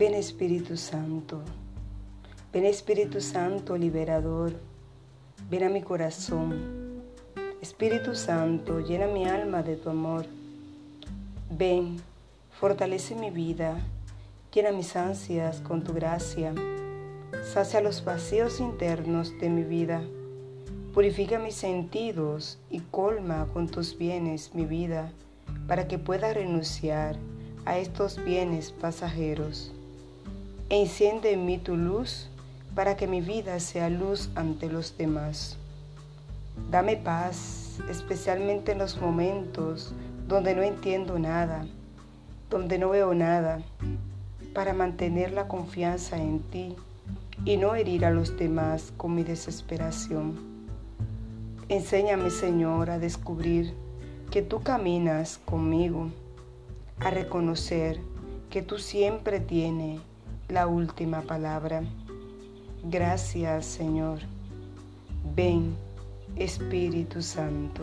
Espíritu Santo. Ven Espíritu Santo liberador. Ven a mi corazón. Espíritu Santo, llena mi alma de tu amor. Ven, fortalece mi vida. Llena mis ansias con tu gracia. Sacia los vacíos internos de mi vida. Purifica mis sentidos y colma con tus bienes mi vida para que pueda renunciar a estos bienes pasajeros. Enciende en mí tu luz para que mi vida sea luz ante los demás. Dame paz, especialmente en los momentos donde no entiendo nada, donde no veo nada, para mantener la confianza en ti y no herir a los demás con mi desesperación. Enséñame, Señor, a descubrir que tú caminas conmigo, a reconocer que tú siempre tienes la última palabra. Gracias Señor. Ven Espíritu Santo.